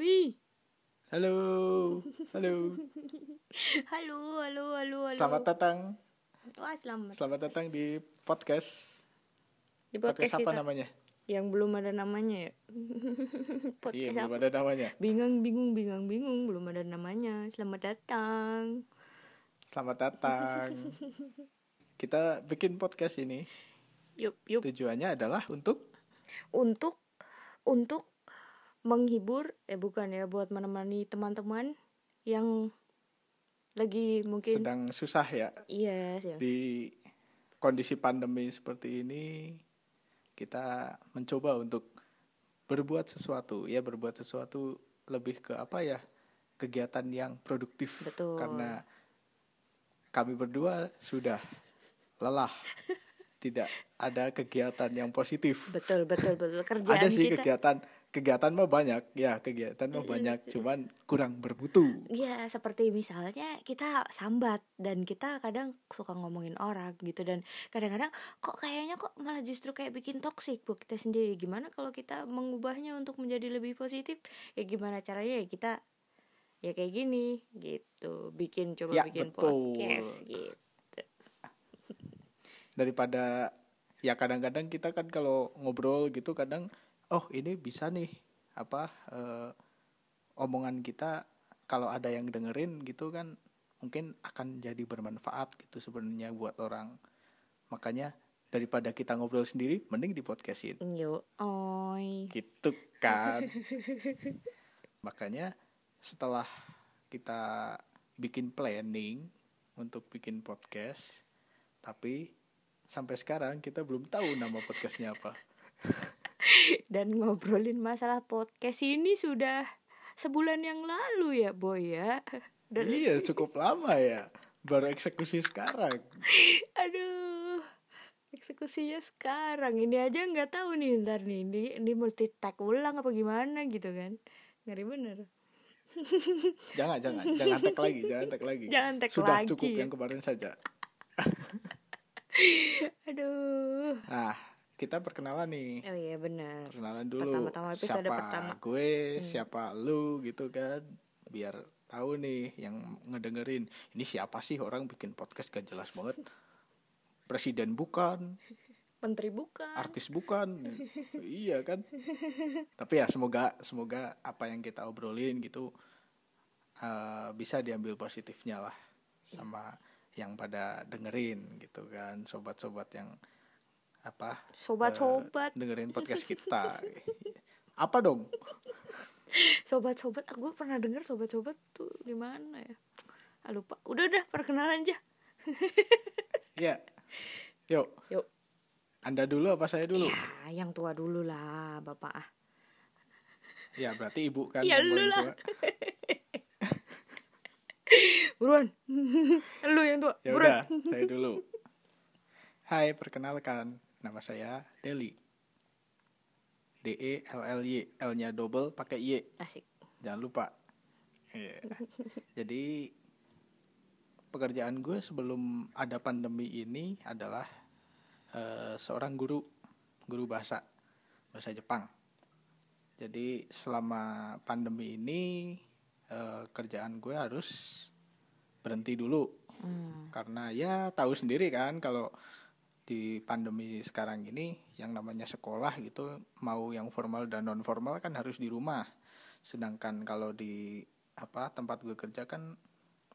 Wih. Halo, halo. Halo, halo, halo, halo. Selamat datang, Wah, selamat. selamat datang di podcast. Di Podcast, podcast, apa kita. namanya? Yang belum ada namanya ya. podcast Iya, belum ada namanya. Bingung, bingung, bingung, bingung, belum ada namanya. Selamat datang. Selamat datang. Kita bikin podcast ini Yup, yup. tujuannya adalah untuk Untuk untuk menghibur eh bukan ya buat menemani teman-teman yang lagi mungkin sedang susah ya iya sih. di kondisi pandemi seperti ini. Kita mencoba untuk berbuat sesuatu, ya berbuat sesuatu lebih ke apa ya? Kegiatan yang produktif Betul. karena kami berdua sudah lelah. Tidak ada kegiatan yang positif. Betul, betul, betul. Kerjaan ada sih kita kegiatan kegiatan mah banyak. Ya kegiatan mah banyak cuman kurang bermutu. Ya seperti misalnya kita sambat dan kita kadang suka ngomongin orang gitu dan kadang-kadang kok kayaknya kok malah justru kayak bikin toksik buat kita sendiri. Gimana kalau kita mengubahnya untuk menjadi lebih positif? Ya gimana caranya ya kita ya kayak gini gitu. Bikin coba Ya, bikin betul. podcast gitu. Daripada ya kadang-kadang kita kan kalau ngobrol gitu kadang oh ini bisa nih apa eh, omongan kita kalau ada yang dengerin gitu kan mungkin akan jadi bermanfaat gitu sebenarnya buat orang. Makanya daripada kita ngobrol sendiri mending di podcastin. Yo oi. Gitu kan. Makanya setelah kita bikin planning untuk bikin podcast tapi sampai sekarang kita belum tahu nama podcastnya apa dan ngobrolin masalah podcast ini sudah sebulan yang lalu ya boy ya. Dan iya cukup lama ya. Baru eksekusi sekarang. Aduh, eksekusinya sekarang. Ini aja nggak tahu nih ntar nih. Ini ini multi tag ulang apa gimana gitu kan. Ngeri bener. jangan jangan. Jangan tag lagi jangan tag lagi. Jangan tag sudah lagi. cukup yang kemarin saja. Aduh. nah kita perkenalan nih. Oh iya bener. perkenalan dulu. Pertama-tama siapa pertama. Hmm. gue siapa lu gitu kan. Biar tahu nih yang ngedengerin. Ini siapa sih orang bikin podcast gak jelas banget? Presiden bukan. Menteri bukan. artis bukan. Iya kan? Tapi ya semoga semoga apa yang kita obrolin gitu eh, bisa diambil positifnya lah sama yang pada dengerin gitu kan. Sobat-sobat yang apa Sobat-sobat, eh, dengerin podcast kita apa dong sobat-sobat. Gue pernah dengar sobat-sobat tuh di mana ya? Ah, lupa. Udah udah perkenalan aja. ya yuk Yuk. anda dulu apa saya dulu Ya, yang tua dulu lah, Bapak ah. ya berarti ibu kan Ya, yang lu lah. tua. Buruan. Lu yang tua. Ya Buruan. udah, saya dulu. Hai, perkenalkan, nama saya Deli. D E L L Y, L-nya double pakai Y. Asik. Jangan lupa. Iya. Jadi pekerjaan gue sebelum ada pandemi ini adalah eh, seorang guru, guru bahasa bahasa Jepang. Jadi selama pandemi ini eh, kerjaan gue harus berhenti dulu Hmm. karena ya tahu sendiri kan kalau di pandemi sekarang ini yang namanya sekolah gitu mau yang formal dan non formal kan harus di rumah. Sedangkan kalau di apa tempat gue kerja kan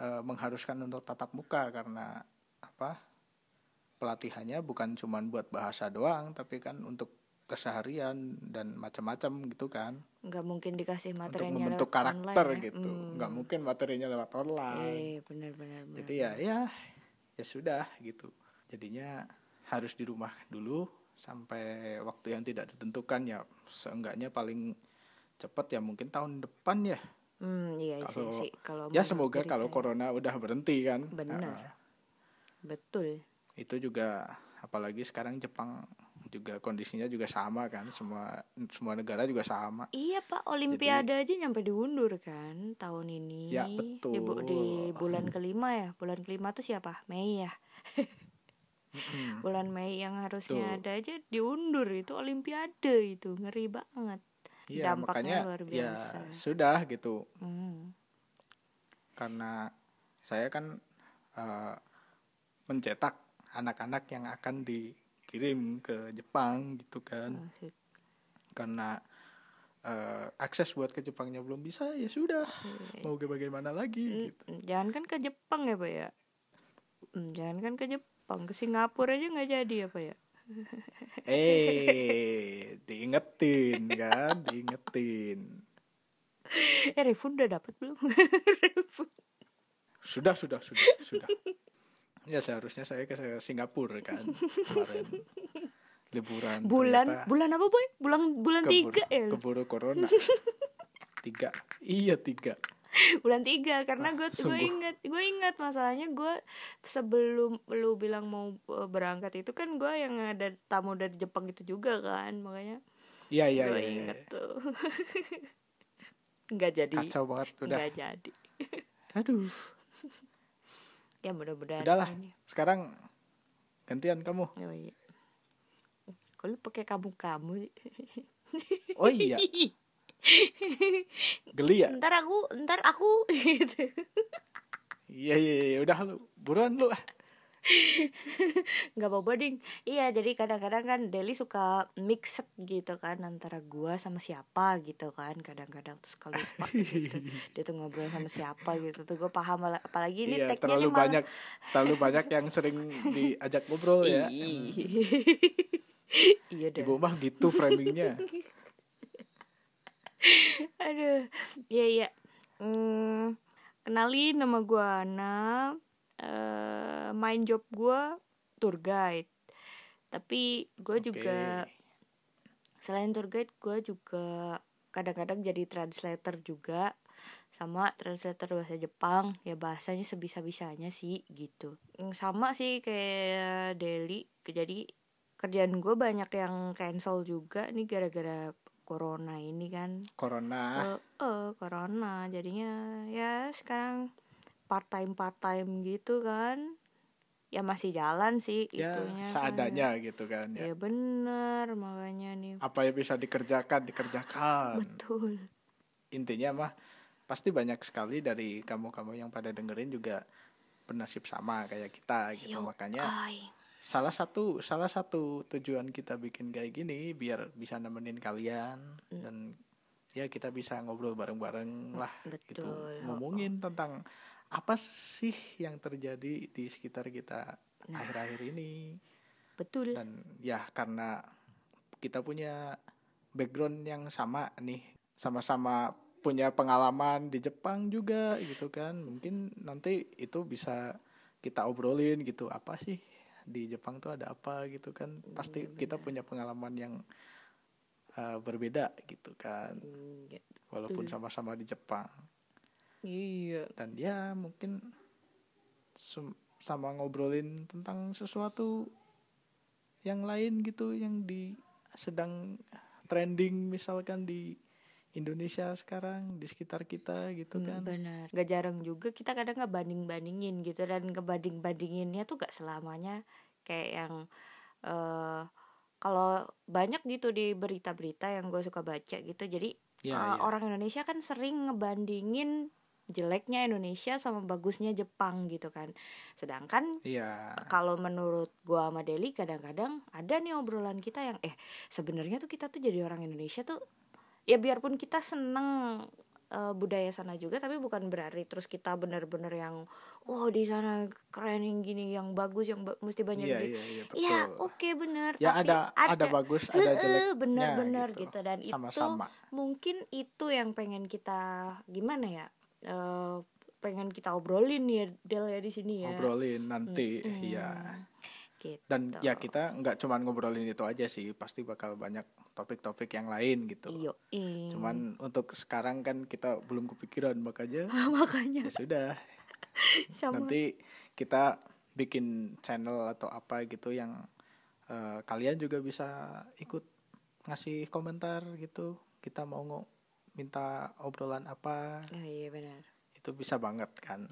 eh, mengharuskan untuk tatap muka karena apa pelatihannya bukan cuman buat bahasa doang tapi kan untuk keseharian dan macam-macam gitu kan. Nggak mungkin dikasih untuk materinya membentuk lewat karakter online ya. gitu. Hmm. nggak mungkin materinya lewat online. Eh benar-benar jadi ya ya ya sudah gitu. Jadinya harus di rumah dulu sampai waktu yang tidak ditentukan ya seenggaknya paling cepat ya mungkin tahun depan ya. Hmm iya sih, kalau sih kalau ya semoga berita kalau ya. corona udah berhenti kan. Benar. Nah, betul. Itu juga apalagi sekarang Jepang juga kondisinya juga sama kan semua semua negara juga sama. Iya pak olimpiade aja nyampe diundur kan tahun ini. Ya, di, bu- betul. di bulan kelima ya bulan kelima tuh siapa? Mei ya Bulan Mei yang harusnya Tuh. ada aja diundur itu olimpiade itu ngeri banget Iya, Dampaknya makanya luar ya biasa. sudah gitu. Hmm. Karena saya kan eh, mencetak anak-anak yang akan dikirim ke Jepang gitu kan. Asik. Karena eh, akses buat ke Jepangnya belum bisa, ya sudah. Mau ke bagaimana lagi gitu. Mm, Jangan kan ke Jepang ya pak ya Hmm, Jangan kan ke Jepang Ke Singapura aja nggak jadi ya pak ya Eh, diingetin kan, diingetin. Eh refund udah dapat belum. Sudah, sudah, sudah, sudah. Ya seharusnya saya ke Singapura kan kemarin liburan. Bulan Bulan apa boy Bulan bulan keburu- tiga ya Keburu corona. tiga, iya tiga. bulan tiga karena gue gue Ah, sungguh. ingat gue ingat masalahnya gue sebelum lu bilang mau uh, berangkat itu kan gue yang ada tamu dari Jepang itu juga kan makanya Iya, iya, gue iya. iya. inget tuh nggak jadi Kacau banget udah. nggak jadi Aduh. ya mudah-mudahan Udahlah. ini. Sekarang gantian kamu. oh iya kalau pakai kamu kamu Oh iya, geli ya? ntar aku ntar aku gitu Iya, iya, iya. Udah lu, buruan lu. nggak apa-apa ding iya jadi kadang-kadang kan Deli suka mix gitu kan antara gua sama siapa gitu kan kadang-kadang terus kalau lupa gitu. dia tuh ngobrol sama siapa gitu tuh gue paham Apal- apalagi ini Iya, terlalu malah- banyak, terlalu banyak yang sering diajak ngobrol ya. Iya dah Ibu mah gitu framingnya. aduh. Iya iya. Hmm, kenalin nama gua Ana. Eh main job gua tour guide. Tapi gue juga Oke. selain tour guide gue juga kadang-kadang jadi translator juga. Sama translator bahasa Jepang. Ya bahasanya sebisa-bisanya sih gitu. Mm, sama sih kayak Deli. Jadi kerjaan gue banyak yang cancel juga nih gara-gara corona ini kan Corona. eh eh, corona jadinya ya sekarang part time part time gitu kan ya masih jalan sih ya itunya kan. seadanya gitu kan ya. ya bener makanya nih Apa yang bisa dikerjakan dikerjakan. betul Intinya mah pasti banyak sekali dari kamu-kamu yang pada dengerin juga bernasib sama kayak kita gitu. Yo, Makanya ay. Salah satu salah satu tujuan kita bikin kayak gini biar bisa nemenin kalian Mm. dan ya kita bisa ngobrol bareng-bareng lah gitu. Betul. Ngomongin tentang apa sih yang terjadi di sekitar kita Nah. akhir-akhir ini. Betul. Dan ya karena kita punya background yang sama nih sama-sama punya pengalaman di Jepang juga gitu kan. Mungkin nanti itu bisa kita obrolin gitu apa sih di Jepang tuh ada apa gitu kan. Pasti kita punya pengalaman yang uh, berbeda gitu kan. Hmm, ya, walaupun sama-sama di Jepang. Iya. Dan ya mungkin sama ngobrolin tentang sesuatu yang lain gitu yang di sedang trending misalkan di Indonesia sekarang di sekitar kita gitu Hmm, kan benar gak jarang juga kita kadang nggak banding bandingin gitu dan ngebanding bandinginnya tuh gak selamanya kayak yang eh kalau banyak gitu di berita-berita yang gue suka baca gitu jadi ya, eh, ya. orang Indonesia kan sering ngebandingin jeleknya Indonesia sama bagusnya Jepang gitu kan sedangkan Iya. kalau menurut gua sama Deli kadang-kadang ada nih obrolan kita yang eh sebenarnya tuh kita tuh jadi orang Indonesia tuh ya biarpun kita seneng eh, budaya sana juga tapi bukan berarti terus kita bener-bener yang oh di sana keren yang gini yang bagus yang ba- mesti banyak Iya, duit." iya, iya, betul. ya oke bener ya tapi ada, ada bagus ada Eh, eh, jeleknya bener-bener gitu. gitu. dan itu sama-sama mungkin itu yang pengen kita gimana ya eh, pengen kita obrolin ya Del ya di sini ya ngobrolin nanti Mm-mm. iya gitu. dan ya kita nggak cuman ngobrolin itu aja sih pasti bakal banyak topik-topik yang lain gitu. Iyo, cuman untuk sekarang kan kita belum kepikiran makanya makanya. ya sudah. Sama. Nanti kita bikin channel atau apa gitu yang eh, kalian juga bisa ikut ngasih komentar gitu. Kita mau ngo- minta obrolan apa. Oh, iya benar. itu bisa banget kan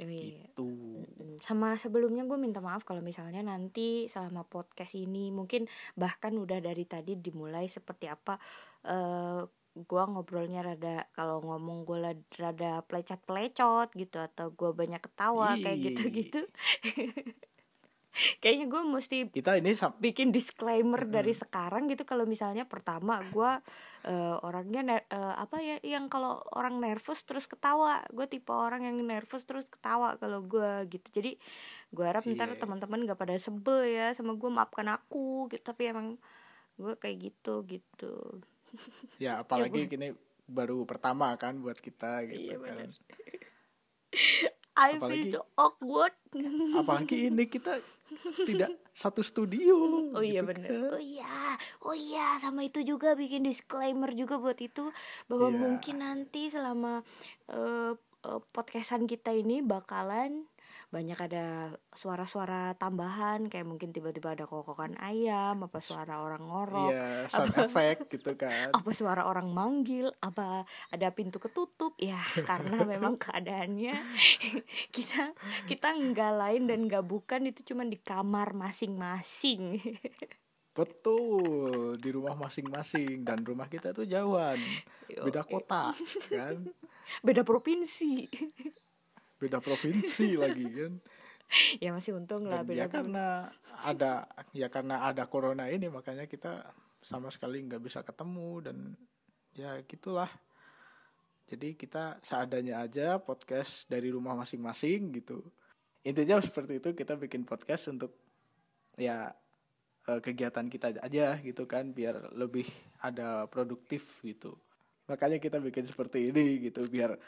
Iya. gitu Sama sebelumnya gue minta maaf kalau misalnya nanti selama podcast ini mungkin bahkan udah dari tadi dimulai seperti apa eh gue ngobrolnya rada kalau ngomong gue rada pelecot-pelecot gitu atau gue banyak ketawa kayak Ih. gitu-gitu. Kayaknya gue mesti kita ini bikin disclaimer dari sekarang gitu kalau misalnya pertama gua eh, orangnya eh, apa ya yang kalau orang nervous terus ketawa. Gue tipe orang yang nervous terus ketawa kalau gua gitu. Jadi gua harap ntar Iya. teman-teman gak pada sebel ya sama gue maafkan aku gitu. Tapi emang gue kayak gitu gitu. Ya apalagi gini baru pertama kan buat kita gitu Iya, kan. I Apalagi- feel awkward apalagi ini kita tidak satu studio Oh iya gitu bener kan. Oh iya Oh iya Sama itu juga bikin disclaimer juga buat itu Bahwa Iya. mungkin nanti selama eh, eh, Podcastan kita ini bakalan Banyak ada suara-suara tambahan Kayak mungkin tiba-tiba ada kokokan ayam Apa suara orang ngorok iya sound effect gitu kan. Apa suara orang manggil Apa ada pintu ketutup. Ya karena memang keadaannya Kita kita nggak lain dan nggak bukan Itu cuma di kamar masing-masing. Betul di rumah masing-masing dan rumah kita tuh jauhan. Beda kota kan? Beda provinsi beda provinsi lagi kan? Ya masih untung lah beda ya karena ada ya karena ada corona ini makanya kita sama sekali nggak bisa ketemu dan ya gitulah. Jadi kita seadanya aja podcast dari rumah masing-masing gitu. Intinya seperti itu kita bikin podcast untuk ya eh, kegiatan kita aja gitu kan biar lebih ada produktif gitu. Makanya kita bikin seperti ini gitu biar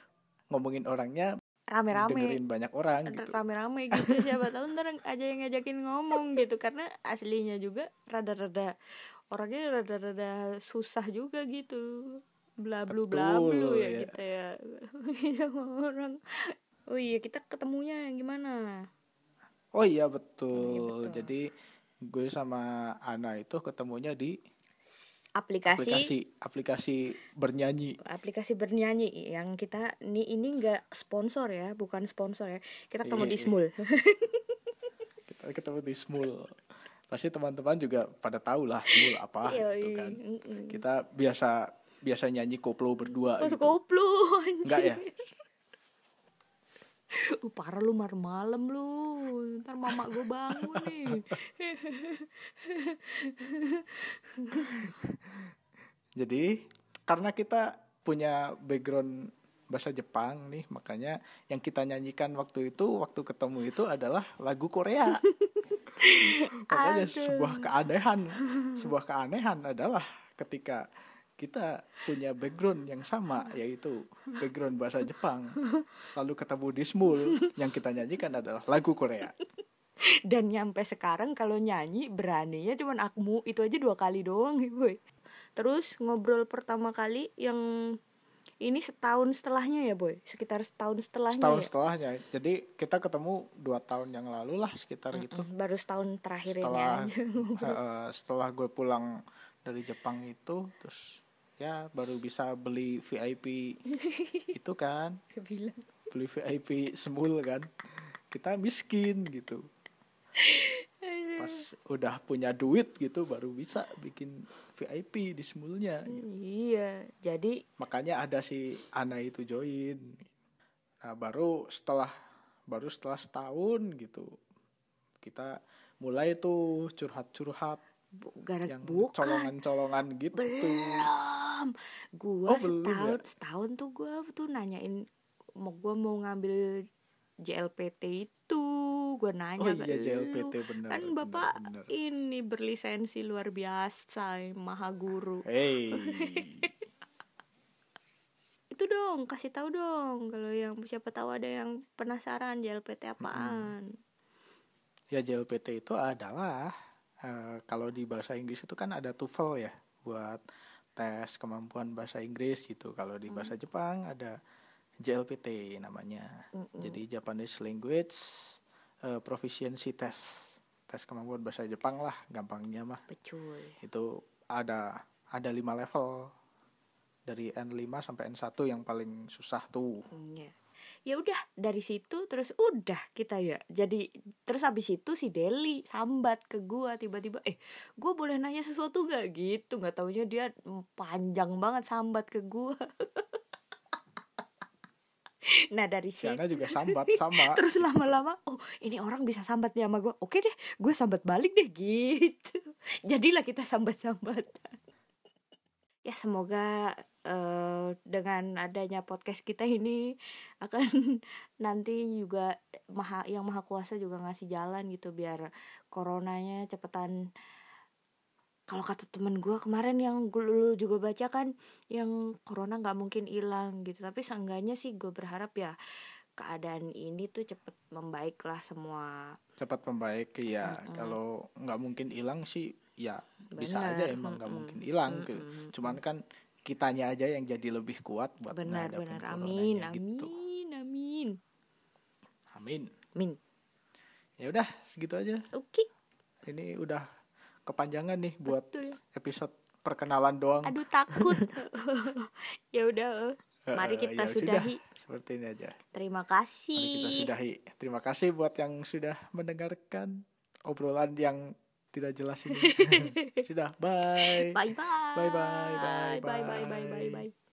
ngomongin orangnya rame-rame dengerin banyak orang gitu rame-rame gitu siapa tahu ntar aja yang ngajakin ngomong gitu karena aslinya juga rada-rada orangnya rada-rada susah juga gitu bla blu bla blu ya ya. kita ya sama orang oh iya kita ketemunya yang gimana Oh iya Iya, betul. betul. Jadi gue sama Ana itu ketemunya di aplikasi aplikasi aplikasi bernyanyi. aplikasi bernyanyi yang kita ini ini enggak sponsor ya bukan sponsor ya kita ketemu Iya, di iya. Smul Kita ketemu di Smul. Pasti teman-teman juga pada tahu lah Smul apa gitu kan. Kita biasa biasa nyanyi koplo berdua gitu. koplo anjir. Enggak ya? Uh, parah lu mar malam lu. Ntar mama gue bangun nih. Jadi karena kita punya background bahasa Jepang nih, makanya yang kita nyanyikan waktu itu waktu ketemu itu adalah lagu Korea. makanya Aduh. sebuah keanehan, sebuah keanehan adalah ketika kita punya background yang sama yaitu background bahasa Jepang lalu ketemu di Smul yang kita nyanyikan adalah lagu Korea Dan nyampe sekarang kalau nyanyi beraninya cuman akmu itu aja dua kali doang boy. Terus ngobrol pertama kali yang ini setahun setelahnya ya boy, sekitar setahun setelahnya setahun ya. setelahnya jadi kita ketemu dua tahun yang lalu lah sekitar gitu Mm, Baru setahun terakhir setelah aja. eh, setelah gue pulang dari Jepang itu terus ya baru bisa beli VIP itu kan Bilang. beli VIP semul kan kita miskin gitu pas udah punya duit gitu baru bisa bikin VIP di semulnya gitu. Iya, jadi makanya ada si Ana itu join. Nah baru setelah baru setelah setahun gitu kita mulai tuh curhat-curhat gara yang bukan colongan-colongan gitu. Belum. Gua Oh, belum setahun setahun tuh gua tuh nanyain mau gua mau ngambil JLPT itu oh nanya ke iya. JLPT bener kan bapak bener. ini berlisensi luar biasa maha guru hey itu dong kasih tahu dong kalau yang siapa tahu ada yang penasaran JLPT apaan ya JLPT itu adalah eh, kalau di bahasa Inggris itu kan ada TOEFL ya buat tes kemampuan bahasa Inggris gitu kalau di bahasa Jepang ada JLPT namanya Mm-mm. jadi Japanese Language eh, Proficiency Test. Tes kemampuan bahasa Jepang lah gampangnya mah. Betul. Itu ada ada lima level. Dari N5 sampai N1 yang paling susah tuh. Iya. ya udah dari situ terus udah kita ya. Jadi terus habis itu si Deli sambat ke gua tiba-tiba eh gua boleh nanya sesuatu gak gitu nggak taunya dia panjang banget sambat ke gua nah dari si situ Ana juga sambat sama. terus lama-lama oh ini orang bisa sambat nih sama gua. Oke deh gue sambat balik deh gitu. Jadilah kita sambat-sambatan. Ya semoga uh, dengan adanya podcast kita ini akan nanti juga maha yang maha kuasa juga ngasih jalan gitu biar coronanya cepetan kalau kata temen gue kemarin yang gue juga baca kan yang corona nggak mungkin hilang gitu tapi seenggaknya sih gue berharap ya keadaan ini tuh cepet membaik lah semua cepat membaik ya mm -hmm. kalau nggak mungkin hilang sih ya Bener. bisa aja emang nggak mm -hmm. mungkin hilang mm -hmm. cuman kan kitanya aja yang jadi lebih kuat buat benar benar amin gitu. amin amin amin amin ya udah segitu aja oke okay. ini udah kepanjangan nih buat Betul. episode perkenalan doang aduh takut ya udah eh. mari kita ya sudahi sudah, seperti ini aja terima kasih mari kita sudahi terima kasih buat yang sudah mendengarkan obrolan yang tidak jelas ini. Sudah. Bye bye. Bye bye bye bye bye bye bye bye. bye.